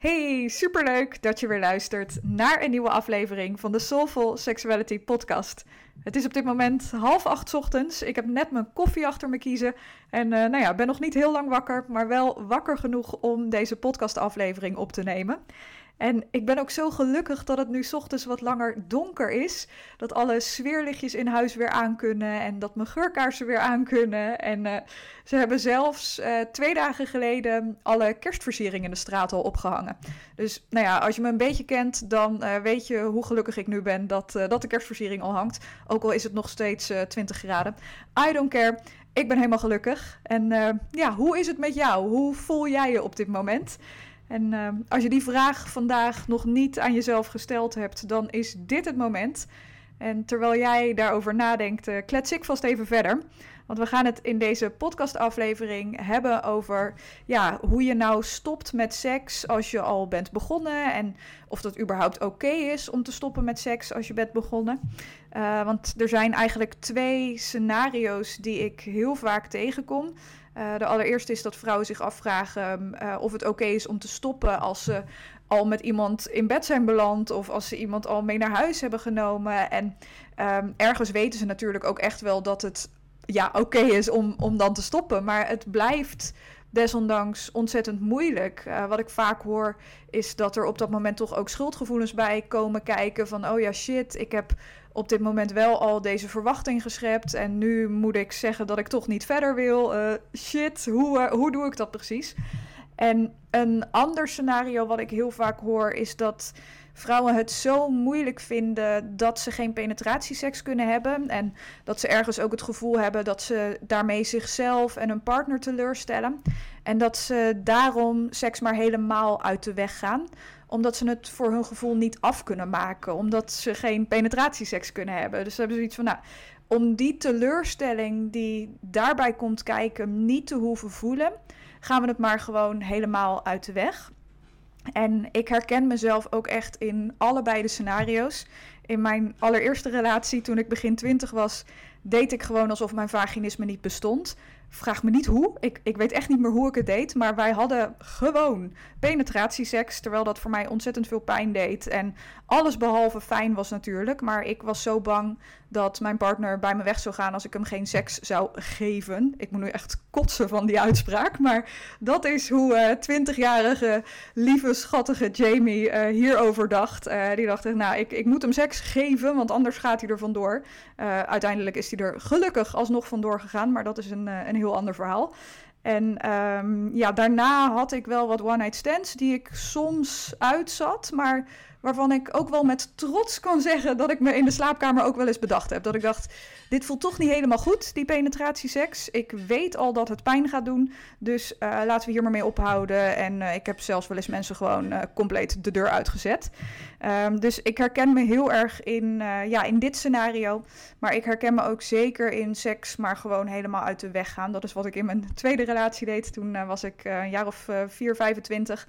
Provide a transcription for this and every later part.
Hey, superleuk dat je weer luistert naar een nieuwe aflevering van de Soulful Sexuality podcast. Het is op dit moment half acht ochtends. Ik heb net mijn koffie achter me kiezen. En uh, nou ja, ben nog niet heel lang wakker, maar wel wakker genoeg om deze podcastaflevering op te nemen. En ik ben ook zo gelukkig dat het nu ochtends wat langer donker is. Dat alle sfeerlichtjes in huis weer aan kunnen en dat mijn geurkaarsen weer aan kunnen. En uh, ze hebben zelfs uh, twee dagen geleden alle kerstversieringen in de straat al opgehangen. Dus nou ja, als je me een beetje kent, dan uh, weet je hoe gelukkig ik nu ben dat, dat de kerstversiering al hangt. Ook al is het nog steeds 20 graden. I don't care. Ik ben helemaal gelukkig. En ja, hoe is het met jou? Hoe voel jij je op dit moment? En uh, als je die vraag vandaag nog niet aan jezelf gesteld hebt, dan is dit het moment. En terwijl jij daarover nadenkt, uh, klets ik vast even verder. Want we gaan het in deze podcastaflevering hebben over ja, hoe je nou stopt met seks als je al bent begonnen. En of dat überhaupt oké is om te stoppen met seks als je bent begonnen. Uh, want er zijn eigenlijk twee scenario's die ik heel vaak tegenkom. Uh, de allereerste is dat vrouwen zich afvragen uh, of het oké is om te stoppen als ze al met iemand in bed zijn beland of als ze iemand al mee naar huis hebben genomen. En um, ergens weten ze natuurlijk ook echt wel dat het ja, oké is om, om dan te stoppen. Maar het blijft desondanks ontzettend moeilijk. Uh, wat ik vaak hoor is dat er op dat moment toch ook schuldgevoelens bij komen kijken. Van oh ja, shit, ik heb op dit moment wel al deze verwachting geschept. En nu moet ik zeggen dat ik toch niet verder wil. Uh, shit, hoe, uh, hoe doe ik dat precies? En een ander scenario wat ik heel vaak hoor is dat vrouwen het zo moeilijk vinden dat ze geen penetratieseks kunnen hebben. En dat ze ergens ook het gevoel hebben dat ze daarmee zichzelf en hun partner teleurstellen. En dat ze daarom seks maar helemaal uit de weg gaan omdat ze het voor hun gevoel niet af kunnen maken. Omdat ze geen penetratieseks kunnen hebben. Dus ze hebben zoiets van, nou, om die teleurstelling die daarbij komt kijken niet te hoeven voelen, gaan we het maar gewoon helemaal uit de weg. En ik herken mezelf ook echt in allebei de scenario's. In mijn allereerste relatie, toen ik begin twintig was, deed ik gewoon alsof mijn vaginisme niet bestond. Vraag me niet hoe. Ik, ik weet echt niet meer hoe ik het deed. Maar wij hadden gewoon penetratieseks. Terwijl dat voor mij ontzettend veel pijn deed. En alles behalve fijn was natuurlijk. Maar ik was zo bang dat mijn partner bij me weg zou gaan als ik hem geen seks zou geven. Ik moet nu echt kotsen van die uitspraak. Maar dat is hoe uh, 20-jarige, lieve, schattige Jamie uh, hierover dacht. Uh, die dacht, nou, ik, ik moet hem seks geven, want anders gaat hij er vandoor. uiteindelijk is hij er gelukkig alsnog vandoor gegaan. Maar dat is een, een heel ander verhaal. En um, ja, daarna had ik wel wat one-night stands die ik soms uitzat. Maar waarvan ik ook wel met trots kan zeggen dat ik me in de slaapkamer ook wel eens bedacht heb. Dat ik dacht, dit voelt toch niet helemaal goed, die penetratieseks. Ik weet al dat het pijn gaat doen, dus uh, laten we hier maar mee ophouden. En uh, ik heb zelfs wel eens mensen gewoon uh, compleet de deur uitgezet. Um, dus ik herken me heel erg in, ja, in dit scenario. Maar ik herken me ook zeker in seks, maar gewoon helemaal uit de weg gaan. Dat is wat ik in mijn tweede relatie deed. Toen was ik een jaar of 4, 25.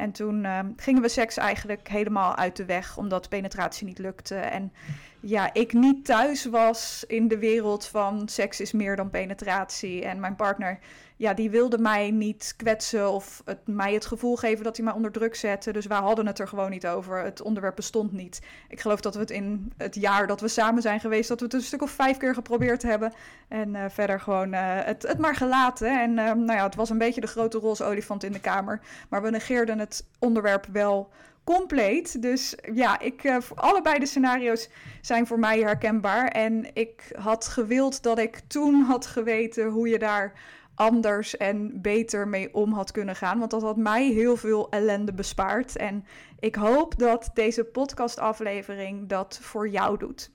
En toen uh, gingen we seks eigenlijk helemaal uit de weg, omdat penetratie niet lukte. En ja, ik niet thuis was in de wereld van seks is meer dan penetratie. En mijn partner, ja, die wilde mij niet kwetsen of het, mij het gevoel geven dat hij mij onder druk zette. Dus wij hadden het er gewoon niet over. Het onderwerp bestond niet. Ik geloof dat we het in het jaar dat we samen zijn geweest, dat we het een stuk of vijf keer geprobeerd hebben. En uh, verder gewoon uh, het, het maar gelaten. En uh, nou ja, het was een beetje de grote roze olifant in de kamer. Maar we negeerden het onderwerp wel compleet. Dus ja, ik, uh, allebei de scenario's zijn voor mij herkenbaar. En ik had gewild dat ik toen had geweten hoe je daar anders en beter mee om had kunnen gaan. Want dat had mij heel veel ellende bespaard. En ik hoop dat deze podcastaflevering dat voor jou doet.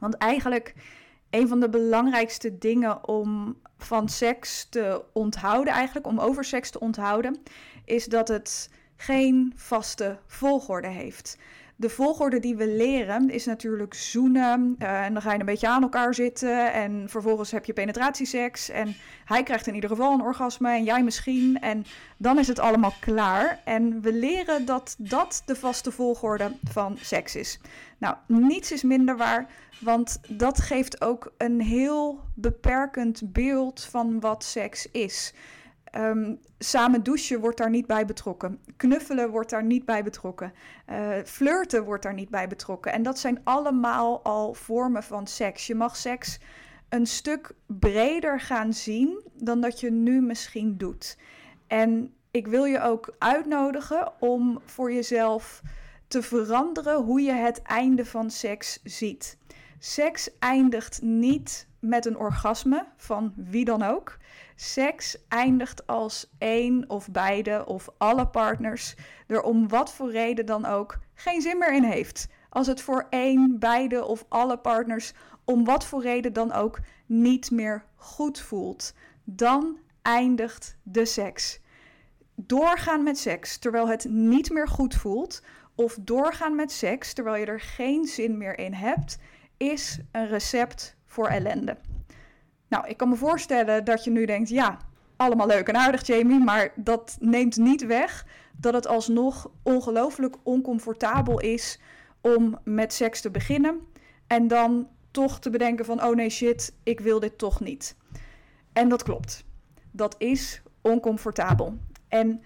Want eigenlijk een van de belangrijkste dingen om van seks te onthouden, eigenlijk om over seks te onthouden, is dat het geen vaste volgorde heeft. De volgorde die we leren is natuurlijk zoenen. Uh, en dan ga je een beetje aan elkaar zitten. En vervolgens heb je penetratieseks. En hij krijgt in ieder geval een orgasme. En jij misschien. En dan is het allemaal klaar. En we leren dat dat de vaste volgorde van seks is. Nou, niets is minder waar. Want dat geeft ook een heel beperkend beeld van wat seks is. Um, samen douchen wordt daar niet bij betrokken. Knuffelen wordt daar niet bij betrokken. Uh, flirten wordt daar niet bij betrokken. En dat zijn allemaal al vormen van seks. Je mag seks een stuk breder gaan zien dan dat je nu misschien doet. En ik wil je ook uitnodigen om voor jezelf te veranderen hoe je het einde van seks ziet. Seks eindigt niet met een orgasme van wie dan ook. Seks eindigt als één of beide of alle partners er om wat voor reden dan ook geen zin meer in heeft. Als het voor één, beide of alle partners om wat voor reden dan ook niet meer goed voelt, dan eindigt de seks. Doorgaan met seks terwijl het niet meer goed voelt, of doorgaan met seks terwijl je er geen zin meer in hebt, is een recept voor ellende. Nou, ik kan me voorstellen dat je nu denkt: ja, allemaal leuk en aardig, Jamie, maar dat neemt niet weg dat het alsnog ongelooflijk oncomfortabel is om met seks te beginnen en dan toch te bedenken van: oh nee, shit, ik wil dit toch niet. En dat klopt. Dat is oncomfortabel. En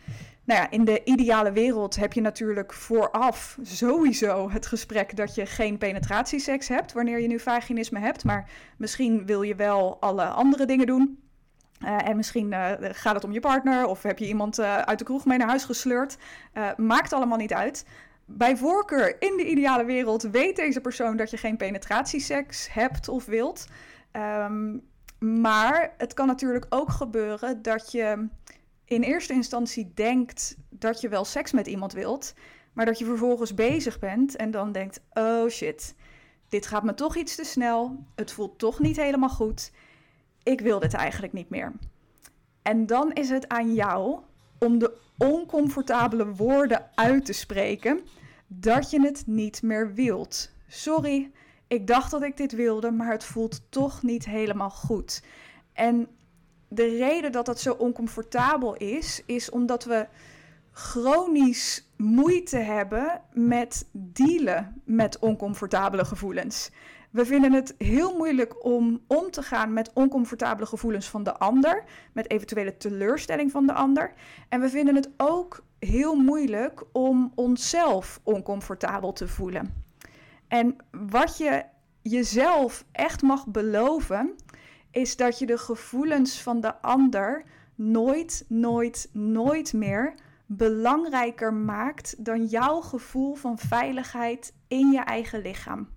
nou ja, in de ideale wereld heb je natuurlijk vooraf sowieso het gesprek dat je geen penetratieseks hebt wanneer je nu vaginisme hebt. Maar misschien wil je wel alle andere dingen doen. Uh, en misschien uh, gaat het om je partner of heb je iemand uh, uit de kroeg mee naar huis gesleurd. maakt allemaal niet uit. Bij voorkeur in de ideale wereld weet deze persoon dat je geen penetratieseks hebt of wilt. Um, maar het kan natuurlijk ook gebeuren dat je in eerste instantie denkt dat je wel seks met iemand wilt, maar dat je vervolgens bezig bent en dan denkt: oh shit, dit gaat me toch iets te snel, het voelt toch niet helemaal goed, ik wil dit eigenlijk niet meer. En dan is het aan jou om de oncomfortabele woorden uit te spreken dat je het niet meer wilt. Sorry, ik dacht dat ik dit wilde, maar het voelt toch niet helemaal goed. En de reden dat dat zo oncomfortabel is, is omdat we chronisch moeite hebben met dealen met oncomfortabele gevoelens. We vinden het heel moeilijk om om te gaan met oncomfortabele gevoelens van de ander, met eventuele teleurstelling van de ander. En we vinden het ook heel moeilijk om onszelf oncomfortabel te voelen. En wat je jezelf echt mag beloven, is dat je de gevoelens van de ander nooit, nooit, nooit meer belangrijker maakt dan jouw gevoel van veiligheid in je eigen lichaam.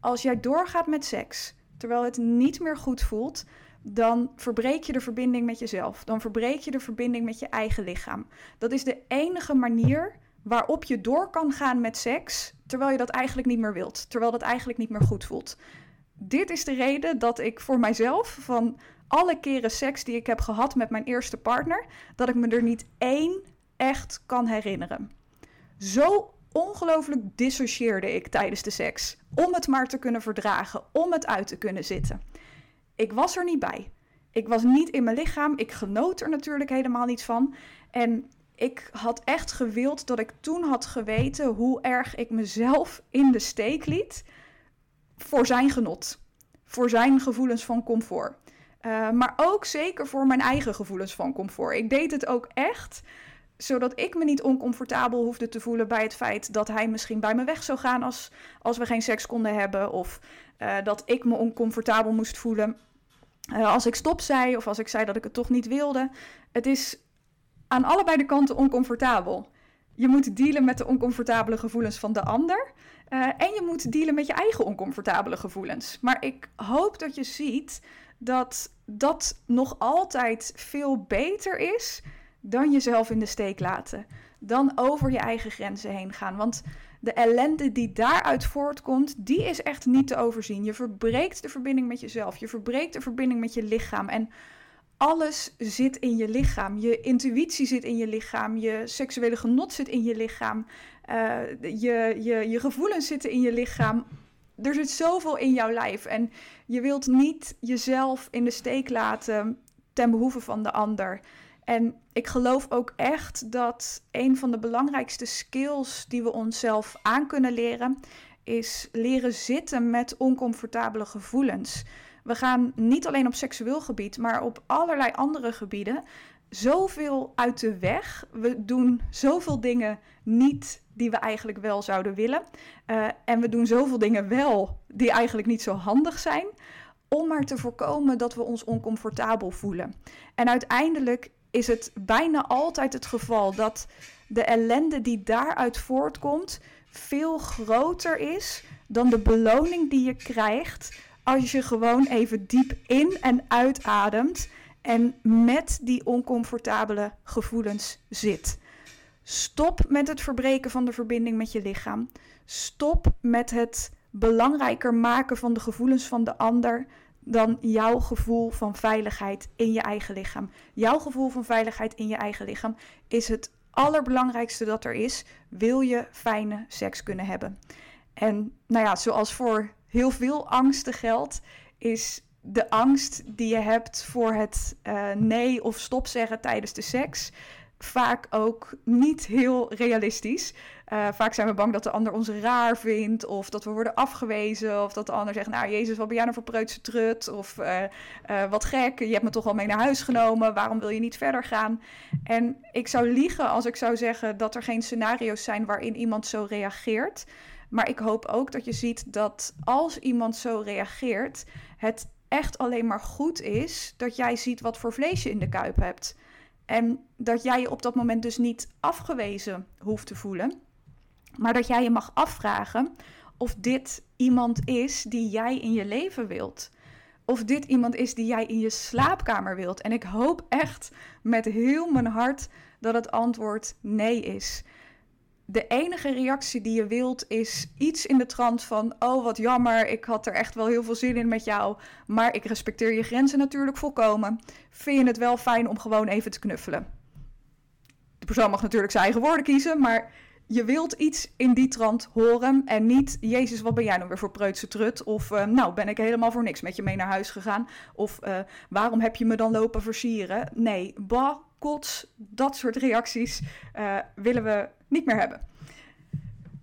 Als jij doorgaat met seks terwijl het niet meer goed voelt, dan verbreek je de verbinding met jezelf. Dan verbreek je de verbinding met je eigen lichaam. Dat is de enige manier waarop je door kan gaan met seks terwijl je dat eigenlijk niet meer wilt, terwijl dat eigenlijk niet meer goed voelt dit is de reden dat ik voor mijzelf van alle keren seks die ik heb gehad met mijn eerste partner, dat ik me er niet één echt kan herinneren. Zo ongelooflijk dissocieerde ik tijdens de seks. Om het maar te kunnen verdragen, om het uit te kunnen zitten. Ik was er niet bij. Ik was niet in mijn lichaam. Ik genoot er natuurlijk helemaal niet van. En ik had echt gewild dat ik toen had geweten hoe erg ik mezelf in de steek liet voor zijn genot, voor zijn gevoelens van comfort. Uh, maar ook zeker voor mijn eigen gevoelens van comfort. Ik deed het ook echt zodat ik me niet oncomfortabel hoefde te voelen bij het feit dat hij misschien bij me weg zou gaan als, als we geen seks konden hebben. Of uh, dat ik me oncomfortabel moest voelen uh, als ik stop zei of als ik zei dat ik het toch niet wilde. Het is aan allebei de kanten oncomfortabel. Je moet dealen met de oncomfortabele gevoelens van de ander. Uh, en je moet dealen met je eigen oncomfortabele gevoelens. Maar ik hoop dat je ziet dat dat nog altijd veel beter is dan jezelf in de steek laten. Dan over je eigen grenzen heen gaan. Want de ellende die daaruit voortkomt, die is echt niet te overzien. Je verbreekt de verbinding met jezelf. Je verbreekt de verbinding met je lichaam. En alles zit in je lichaam. Je intuïtie zit in je lichaam. Je seksuele genot zit in je lichaam. Uh, je, je, je gevoelens zitten in je lichaam. Er zit zoveel in jouw lijf. En je wilt niet jezelf in de steek laten ten behoeve van de ander. En ik geloof ook echt dat een van de belangrijkste skills die we onszelf aan kunnen leren, is leren zitten met oncomfortabele gevoelens. We gaan niet alleen op seksueel gebied, maar op allerlei andere gebieden zoveel uit de weg. We doen zoveel dingen niet die we eigenlijk wel zouden willen. Uh, en we doen zoveel dingen wel die eigenlijk niet zo handig zijn. Om maar te voorkomen dat we ons oncomfortabel voelen. En uiteindelijk is het bijna altijd het geval dat de ellende die daaruit voortkomt veel groter is dan de beloning die je krijgt als je gewoon even diep in en uitademt en met die oncomfortabele gevoelens zit. Stop met het verbreken van de verbinding met je lichaam. Stop met het belangrijker maken van de gevoelens van de ander dan jouw gevoel van veiligheid in je eigen lichaam. Jouw gevoel van veiligheid in je eigen lichaam is het allerbelangrijkste dat er is. Wil je fijne seks kunnen hebben? En nou ja, zoals voor heel veel angsten geldt, is de angst die je hebt voor het uh, nee of stop zeggen tijdens de seks vaak ook niet heel realistisch. Uh, vaak zijn we bang dat de ander ons raar vindt, of dat we worden afgewezen, of dat de ander zegt: Nou, Jezus, wat ben jij nou voor preutse trut? Of uh, wat gek, je hebt me toch al mee naar huis genomen, waarom wil je niet verder gaan? En ik zou liegen als ik zou zeggen dat er geen scenario's zijn waarin iemand zo reageert. Maar ik hoop ook dat je ziet dat als iemand zo reageert, het echt alleen maar goed is dat jij ziet wat voor vlees je in de kuip hebt. En dat jij je op dat moment dus niet afgewezen hoeft te voelen, maar dat jij je mag afvragen of dit iemand is die jij in je leven wilt. Of dit iemand is die jij in je slaapkamer wilt. En ik hoop echt met heel mijn hart dat het antwoord nee is de enige reactie die je wilt is iets in de trant van: Oh, wat jammer, ik had er echt wel heel veel zin in met jou. Maar ik respecteer je grenzen natuurlijk volkomen. Vind je het wel fijn om gewoon even te knuffelen? De persoon mag natuurlijk zijn eigen woorden kiezen, maar je wilt iets in die trant horen en niet, Jezus, wat ben jij nou weer voor preutse trut? Of, uh, nou, ben ik helemaal voor niks met je mee naar huis gegaan? Of, uh, waarom heb je me dan lopen versieren? Nee, bah, kots, dat soort reacties uh, willen we niet meer hebben.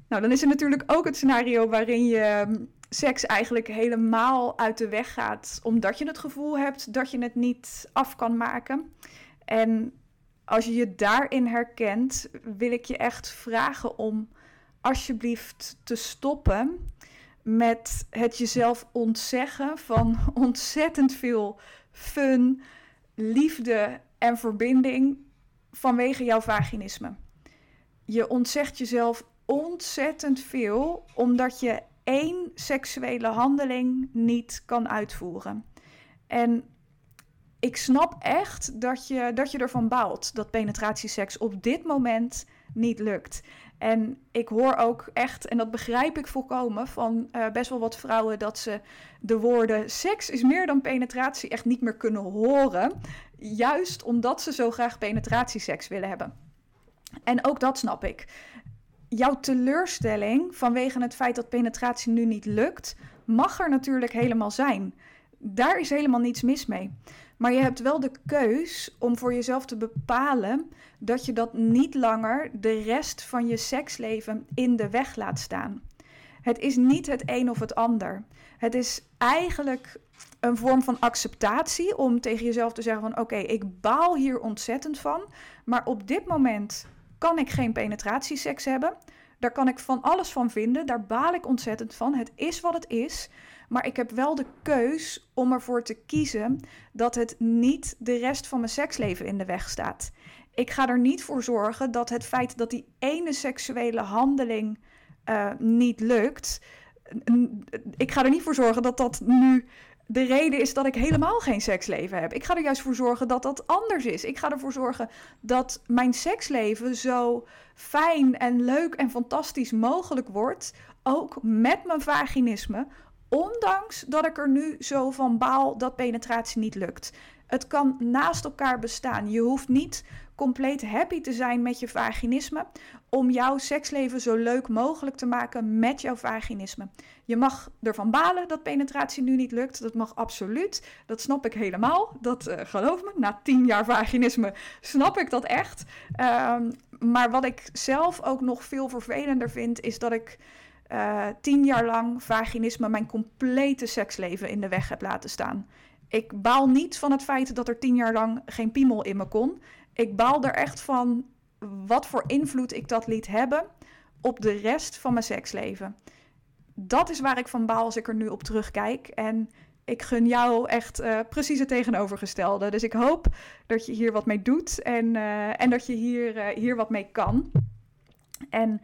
Nou, dan is er natuurlijk ook het scenario waarin je ehm, seks eigenlijk helemaal uit de weg gaat, omdat je het gevoel hebt dat je het niet af kan maken. En als je je daarin herkent, wil ik je echt vragen om alsjeblieft te stoppen met het jezelf ontzeggen van ontzettend veel fun, liefde en verbinding vanwege jouw vaginisme. Je ontzegt jezelf ontzettend veel omdat je één seksuele handeling niet kan uitvoeren. En ik snap echt dat je, dat je ervan baalt dat penetratieseks op dit moment niet lukt. En ik hoor ook echt, en dat begrijp ik volkomen, van uh, best wel wat vrouwen dat ze de woorden seks is meer dan penetratie echt niet meer kunnen horen. Juist omdat ze zo graag penetratieseks willen hebben. En ook dat snap ik. Jouw teleurstelling vanwege het feit dat penetratie nu niet lukt, mag er natuurlijk helemaal zijn. Daar is helemaal niets mis mee. Maar je hebt wel de keus om voor jezelf te bepalen dat je dat niet langer de rest van je seksleven in de weg laat staan. Het is niet het een of het ander. Het is eigenlijk een vorm van acceptatie om tegen jezelf te zeggen van oké, ik baal hier ontzettend van, maar op dit moment kan ik geen penetratieseks hebben. Daar kan ik van alles van vinden, daar baal ik ontzettend van. Het is wat het is. Maar ik heb wel de keus om ervoor te kiezen dat het niet de rest van mijn seksleven in de weg staat. Ik ga er niet voor zorgen dat het feit dat die ene seksuele handeling uh, niet lukt. Ik ga er niet voor zorgen dat dat nu de reden is dat ik helemaal geen seksleven heb. Ik ga er juist voor zorgen dat dat anders is. Ik ga ervoor zorgen dat mijn seksleven zo fijn en leuk en fantastisch mogelijk wordt. Ook met mijn vaginisme. Ondanks dat ik er nu zo van baal dat penetratie niet lukt. Het kan naast elkaar bestaan. Je hoeft niet compleet happy te zijn met je vaginisme om jouw seksleven zo leuk mogelijk te maken met jouw vaginisme. Je mag ervan balen dat penetratie nu niet lukt. Dat mag absoluut. Dat snap ik helemaal. Dat uh, geloof me, na tien jaar vaginisme snap ik dat echt. Um, maar wat ik zelf ook nog veel vervelender vind, is dat ik uh, tien jaar lang vaginisme mijn complete seksleven in de weg heb laten staan. Ik baal niet van het feit dat er tien jaar lang geen piemel in me kon. Ik baal er echt van wat voor invloed ik dat liet hebben op de rest van mijn seksleven. Dat is waar ik van baal als ik er nu op terugkijk. En ik gun jou echt uh, precies het tegenovergestelde. Dus ik hoop dat je hier wat mee doet en, uh, en dat je hier, hier wat mee kan. En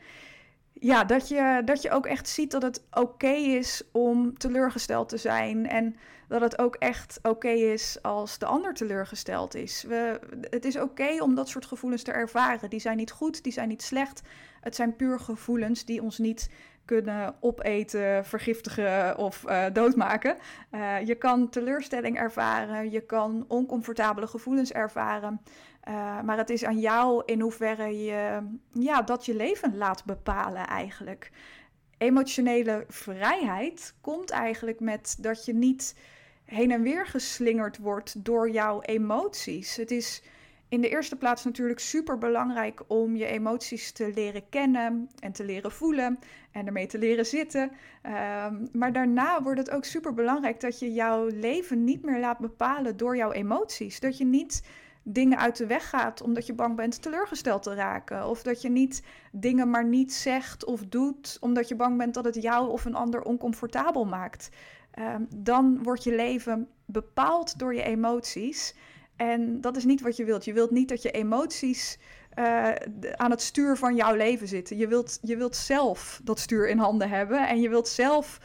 ja, dat je, dat je ook echt ziet dat het oké is om teleurgesteld te zijn. En dat het ook echt oké is als de ander teleurgesteld is. We, het is oké om dat soort gevoelens te ervaren. Die zijn niet goed, die zijn niet slecht. Het zijn puur gevoelens die ons niet kunnen opeten, vergiftigen of uh, doodmaken. Uh, je kan teleurstelling ervaren, je kan oncomfortabele gevoelens ervaren. Uh, maar het is aan jou in hoeverre je ja, dat je leven laat bepalen eigenlijk. Emotionele vrijheid komt eigenlijk met dat je niet heen en weer geslingerd wordt door jouw emoties. Het is in de eerste plaats natuurlijk super belangrijk om je emoties te leren kennen en te leren voelen en ermee te leren zitten. Um, maar daarna wordt het ook super belangrijk dat je jouw leven niet meer laat bepalen door jouw emoties. Dat je niet dingen uit de weg gaat omdat je bang bent teleurgesteld te raken. Of dat je niet dingen maar niet zegt of doet omdat je bang bent dat het jou of een ander oncomfortabel maakt. Um, dan wordt je leven bepaald door je emoties. En dat is niet wat je wilt. Je wilt niet dat je emoties uh, aan het stuur van jouw leven zitten. Je wilt, je wilt zelf dat stuur in handen hebben en je wilt zelf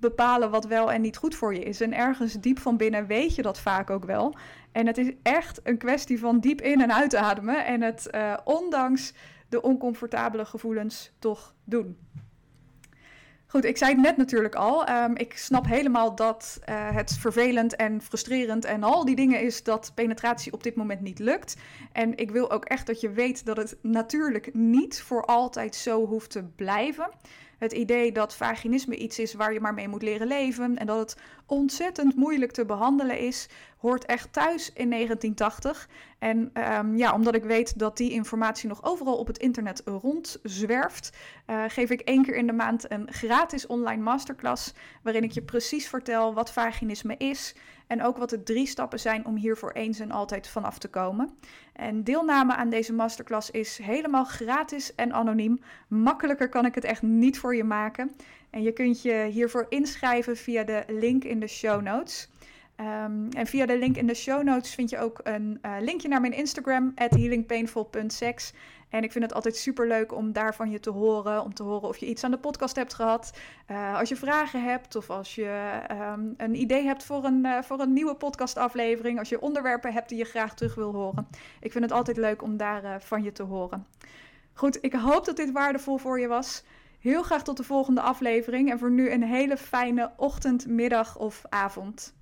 bepalen wat wel en niet goed voor je is. En ergens diep van binnen weet je dat vaak ook wel. En het is echt een kwestie van diep in en uitademen en het uh, ondanks de oncomfortabele gevoelens toch doen. Goed, ik zei het net natuurlijk al. Um, ik snap helemaal dat uh, het vervelend en frustrerend en al die dingen is dat penetratie op dit moment niet lukt. En ik wil ook echt dat je weet dat het natuurlijk niet voor altijd zo hoeft te blijven. Het idee dat vaginisme iets is waar je maar mee moet leren leven en dat het ontzettend moeilijk te behandelen is, hoort echt thuis in 1980. En um, ja, omdat ik weet dat die informatie nog overal op het internet rondzwerft, uh, geef ik één keer in de maand een gratis online masterclass waarin ik je precies vertel wat vaginisme is en ook wat de drie stappen zijn om hier voor eens en altijd vanaf te komen. En deelname aan deze masterclass is helemaal gratis en anoniem. Makkelijker kan ik het echt niet voor je maken. En je kunt je hiervoor inschrijven via de link in de show notes. Um, en via de link in de show notes vind je ook een uh, linkje naar mijn Instagram, healingpainful.sex. En ik vind het altijd super leuk om daar van je te horen. Om te horen of je iets aan de podcast hebt gehad. Uh, als je vragen hebt of als je um, een idee hebt voor een, uh, voor een nieuwe podcastaflevering. Als je onderwerpen hebt die je graag terug wil horen. Ik vind het altijd leuk om daar van je te horen. Goed, ik hoop dat dit waardevol voor je was. Heel graag tot de volgende aflevering. En voor nu een hele fijne ochtend, middag of avond.